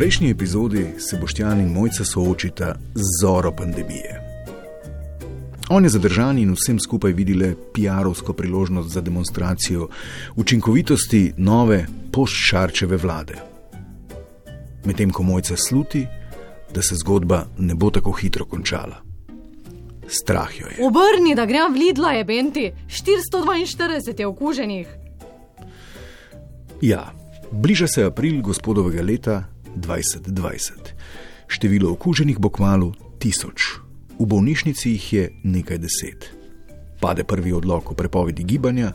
prejšnji epizodi se Boštjan in Mojca soočita z zoro pandemije. On je zadržan in vsem skupaj vidile PR-ovsko priložnost za demonstracijo učinkovitosti nove post-šarčeve vlade. Medtem ko Mojca sluti, da se zgodba ne bo tako hitro končala. Strah jo je. Obrni, da grem v Lidla, je Benti, 442 je okuženih. Ja, bliža se april gospodovega leta 2020. Število okuženih bo kmalo tisoč, v bolnišnici jih je nekaj deset. Pade prvi odlog o prepovedi gibanja,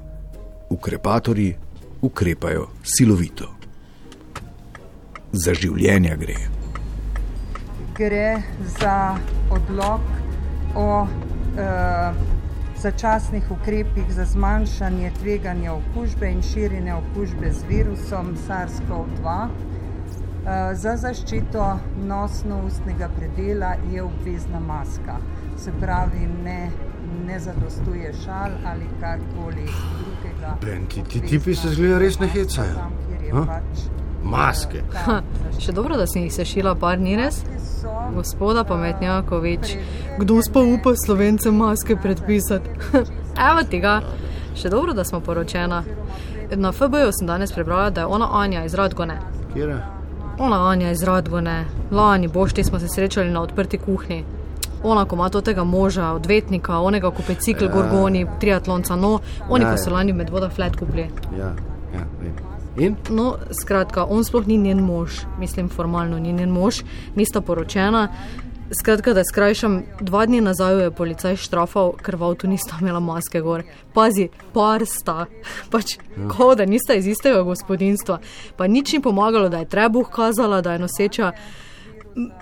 ukrepatorji ukrepajo silovito. Za življenja gre. Gre za odlog o eh, začasnih ukrepih za zmanjšanje tveganja okužbe in širjenja okužbe z virusom SARS-CoV-2. Eh, za zaščito nosno-ustnega predela je obvezna maska, se pravi, ne, ne zadostuje šal ali karkoli drugega. Ben, ti, ti tipi se zgleda res ne hecajo. Pač Maske. Ha, še dobro, da si jih sešila, par ni res. Gospoda Pametnjakovič, kdo spa upa slovencem maske predpisati? Evo tega, še dobro, da smo poročena. Na FB-ju sem danes prebrala, da je ona Anja iz Radgone. Kjer je? Ona Anja iz Radgone, lani bošti smo se srečali na odprti kuhinji. Ona, ko ima tega moža, odvetnika, onega, ko pe cikl, ja. gorgoni, triatlonca, no, oni Ja, pa ja. so lani med voda flat kupili. Ja, ja, vem. In? No, skratka, on sploh ni njen mož, mislim, formalno ni njen mož, nista poročena. Skratka, da skrajšam, dva dni nazaj jo je policaj štrafal, ker v avtu nista imela maske gor. Pazi, par sta, pač kot da nista iz istega gospodinstva. Pa nič ni pomagalo, da je trebuh kazala, da je noseča.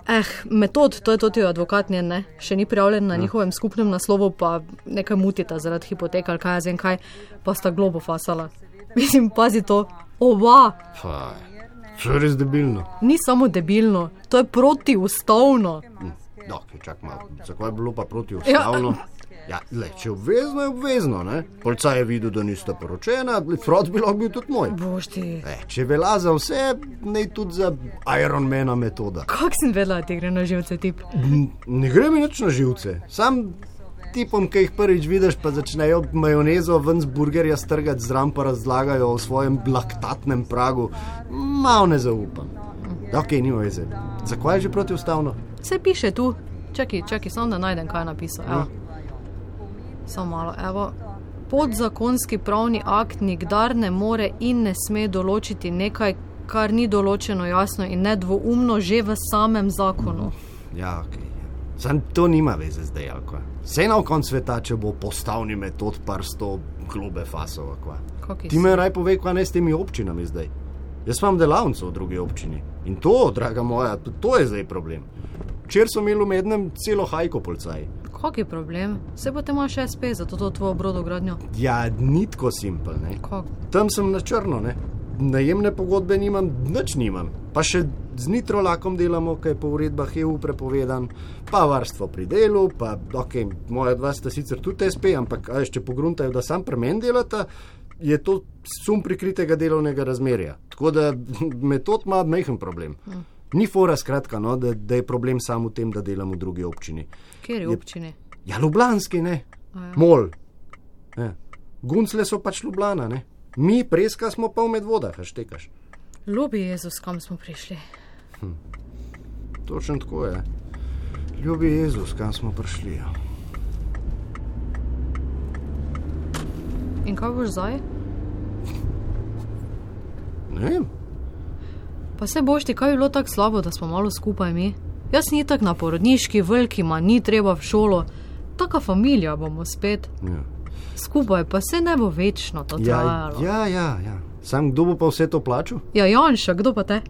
Eh, metod, to je tudi advokat njen, ne? še ni prijavljen na njihovem skupnem naslovu, pa nekaj mutita zaradi hipoteka ali kaj vem kaj, pa sta globo fasala. Mislim, pazi to, oba. Faj. To je res debilno. Ni samo debilno, to je protiustavno. No, čak malo. Zakaj je bilo pa protiustavno? Ja, le, če je obvezno, je obvezno. Ne? Policaj je videl, da nista poročena, frod bi lahko bil tudi moj. Boš ti. E, če velja za vse, ne tudi za Ironmana metoda. Kako sem vedela, da ti gre na živce tip? Ne gre mi nič na živce. Sam tipom, ki jih prvič vidiš, pa začnejo majonezo ven z burgerja strgati zraven, pa razlagajo o svojem laktatnem pragu, malo ne zaupam. Ok, nima veze. Zakaj je že protiustavno? Vse piše tu. Čakaj, čakaj, samo da najdem, kaj je napisal. Evo. Samo malo, evo. Podzakonski pravni akt nikdar ne more in ne sme določiti nekaj, kar ni določeno jasno in nedvoumno že v samem zakonu. Ja, ok. Sam to nima veze zdaj, ali kva. Vse na koncu sveta, če bo postavni metod prsto globe fasova, kva. Kaki Ti me raj pove, kva ne s temi občinami zdaj. Jaz imam delavnico v drugi občini in to, draga moja, to- to je zdaj problem. Včeraj so imeli v mednem celo hajko policaj. Kak je problem? Se bo te imaš SP za to, to tvojo brodogradnjo. Ja, ni tako simpel? Tam sem na črno, ne. Najemne pogodbe nimam, nič nimam. Pa še z nitrolakom delamo, kaj je po uredbah EU prepovedan, pa varstvo pri delu, pa ok, moja dva sta sicer tudi SP, ampak a veš, če pogruntajo, da sam pri meni delata, je to sum prikritega delovnega razmerja. Tako da metod ima majhen problem. Ni fora skratka, no, da, da je problem samo v tem, da delam v drugi občini. Kjer je občini? Ja, Ljubljanski, ne. Mol. Ja. Guncle so pač Ljubljana, ne. Mi, preska, smo pa v medvodah, štekaš. Ljubi Jezus, kam smo prišli. Točno tako je. Ljubi Jezus, kam smo prišli. Ja. In kaj boš zdaj? Ne vem, Pa se boš ti, kaj je bilo tako slabo, da smo malo skupaj mi? Jaz ni tako na porodniški, veliki, ma ni treba v šolo. Taka familija bomo spet. ja. Skupaj pa se ne bo večno to Ja, trajalo. ja, ja, ja. Sam kdo bo pa vse to plačal? ja, Janša, kdo pa te?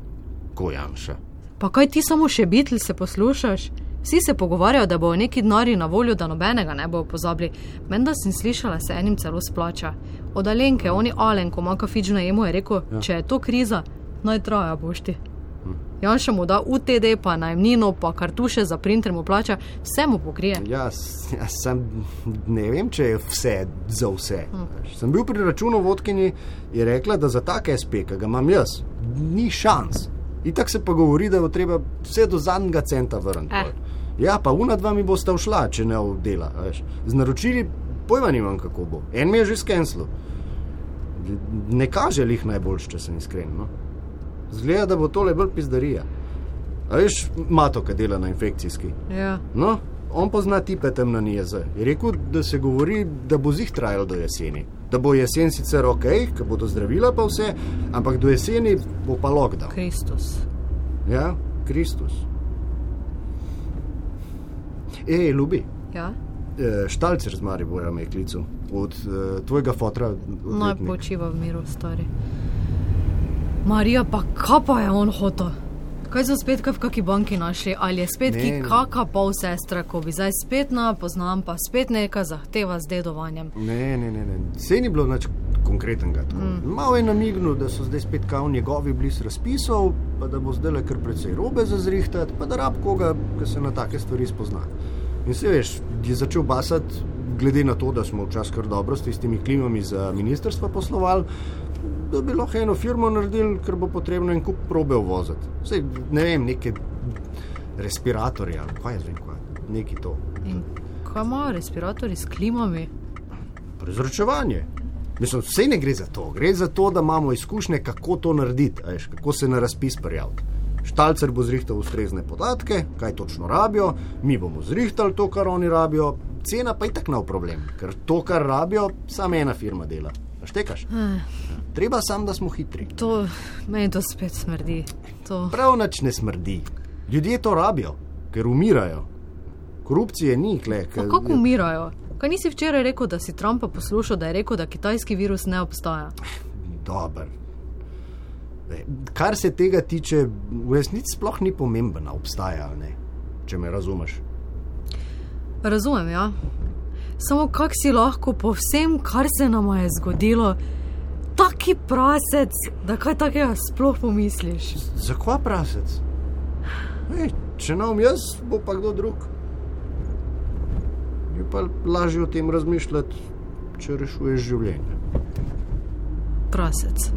Ko Janša. Pa kaj ti samo še bitl se poslušaš? Vsi se pogovarjajo, da bo neki denarji na voljo, da nobenega ne bojo pozabili. Menda sem slišala, se enim celo splača. Od Alenke, oni Alen, ko manjka fič na jemu, je rekel, ja. če je to kriza, naj traja boš ti. Janša mu da UTD, pa najemnino, pa kartuše za printer mu plača, vse mu pokrije. Ja, s- ja, sem ne vem, če je vse za vse. Hmm. Sem bil pri računovodkinji in rekla, da za take SP, ki ga imam jaz, ni šans. Itak se pa govori, da bo treba vse do zadnjega centa vrniti. Eh. Ja, pa una dva mi bosta všla, če ne v dela. a veš. Z naročili pojma nimam, kako bo. En mi je že skenslo. Ne kaže jih najboljš, če sem iskren. No. Zgleda, da bo tole bolj pizdarija. A veš, Mato, ki dela na infekcijski. Ja. No, on pozna tipe tam na NIJZ. Je rekel, da se govori, da bo zih trajalo do jeseni. Da bo jesen sicer ok, ker bodo zdravila pa vse, ampak do jeseni bo pa lockdown. Kristus. Ja, Kristus. Ej, ljubi, Ja? e, štalcer z Maribora me je klical od e, tvojega fotra. Naj odvetnika. počiva v miru, stari. Marija, pa kaj pa je on hotel? Kaj so spet kaj v kaki banki našli? Ali je spet Ne, ki kaka pol sestra, ko bi zdaj spet na poznam, pa spet neka zahteva z dedovanjem. Ne, ne, ne, ne. Vse ni bilo nič konkretnega. Mm. Malo je namignil, da so zdaj spet kao njegovi bliz razpisov, pa da bo zdaj le kar precej robe za zrihtati, pa da rab koga, ki se na take stvari spozna. In se veš, je začel basati, glede na to, da smo včasih kar dobro s tistimi klimami za ministrstva poslovali. Da bi lahko eno firmo naredili, ker bo potrebno en kup probe uvoziti. Vse, ne vem, neke respiratorje ali kaj jaz vem, kaj, neki to. In kaj imajo respiratorji s klimami? Prezračevanje. Mislim, vse ne gre za to. Gre za to, da imamo izkušnje, kako to narediti, a veš, kako se na razpis prijaviti. Štalcer bo zrihtal ustrezne podatke, kaj točno rabijo, mi bomo zrihtali to, kar oni rabijo, cena pa je tak nov problem, ker to, kar rabijo, samo ena firma dela. Štekaš? Treba sam, da smo hitri. To meni to spet smrdi. To. Prav nič ne smrdi. Ljudje to rabijo, ker umirajo. Korupcije ni, kle. Pa kako umirajo? Kaj nisi včeraj rekel, da si Trumpa poslušal, da je rekel, da kitajski virus ne obstaja? Dober. Ej, Kar se tega tiče, v resnici sploh ni pomembno, obstaja ali ne, če me razumeš. Razumem, ja. Samo kak si lahko po vsem, kar se nam je zgodilo, taki prasec, da kaj takega sploh pomisliš. Zakaj prasec? Ej, če nam jaz, bo pa kdo drug. Je pa lažje o tem razmišljati, če rešuješ življenje. Prasec.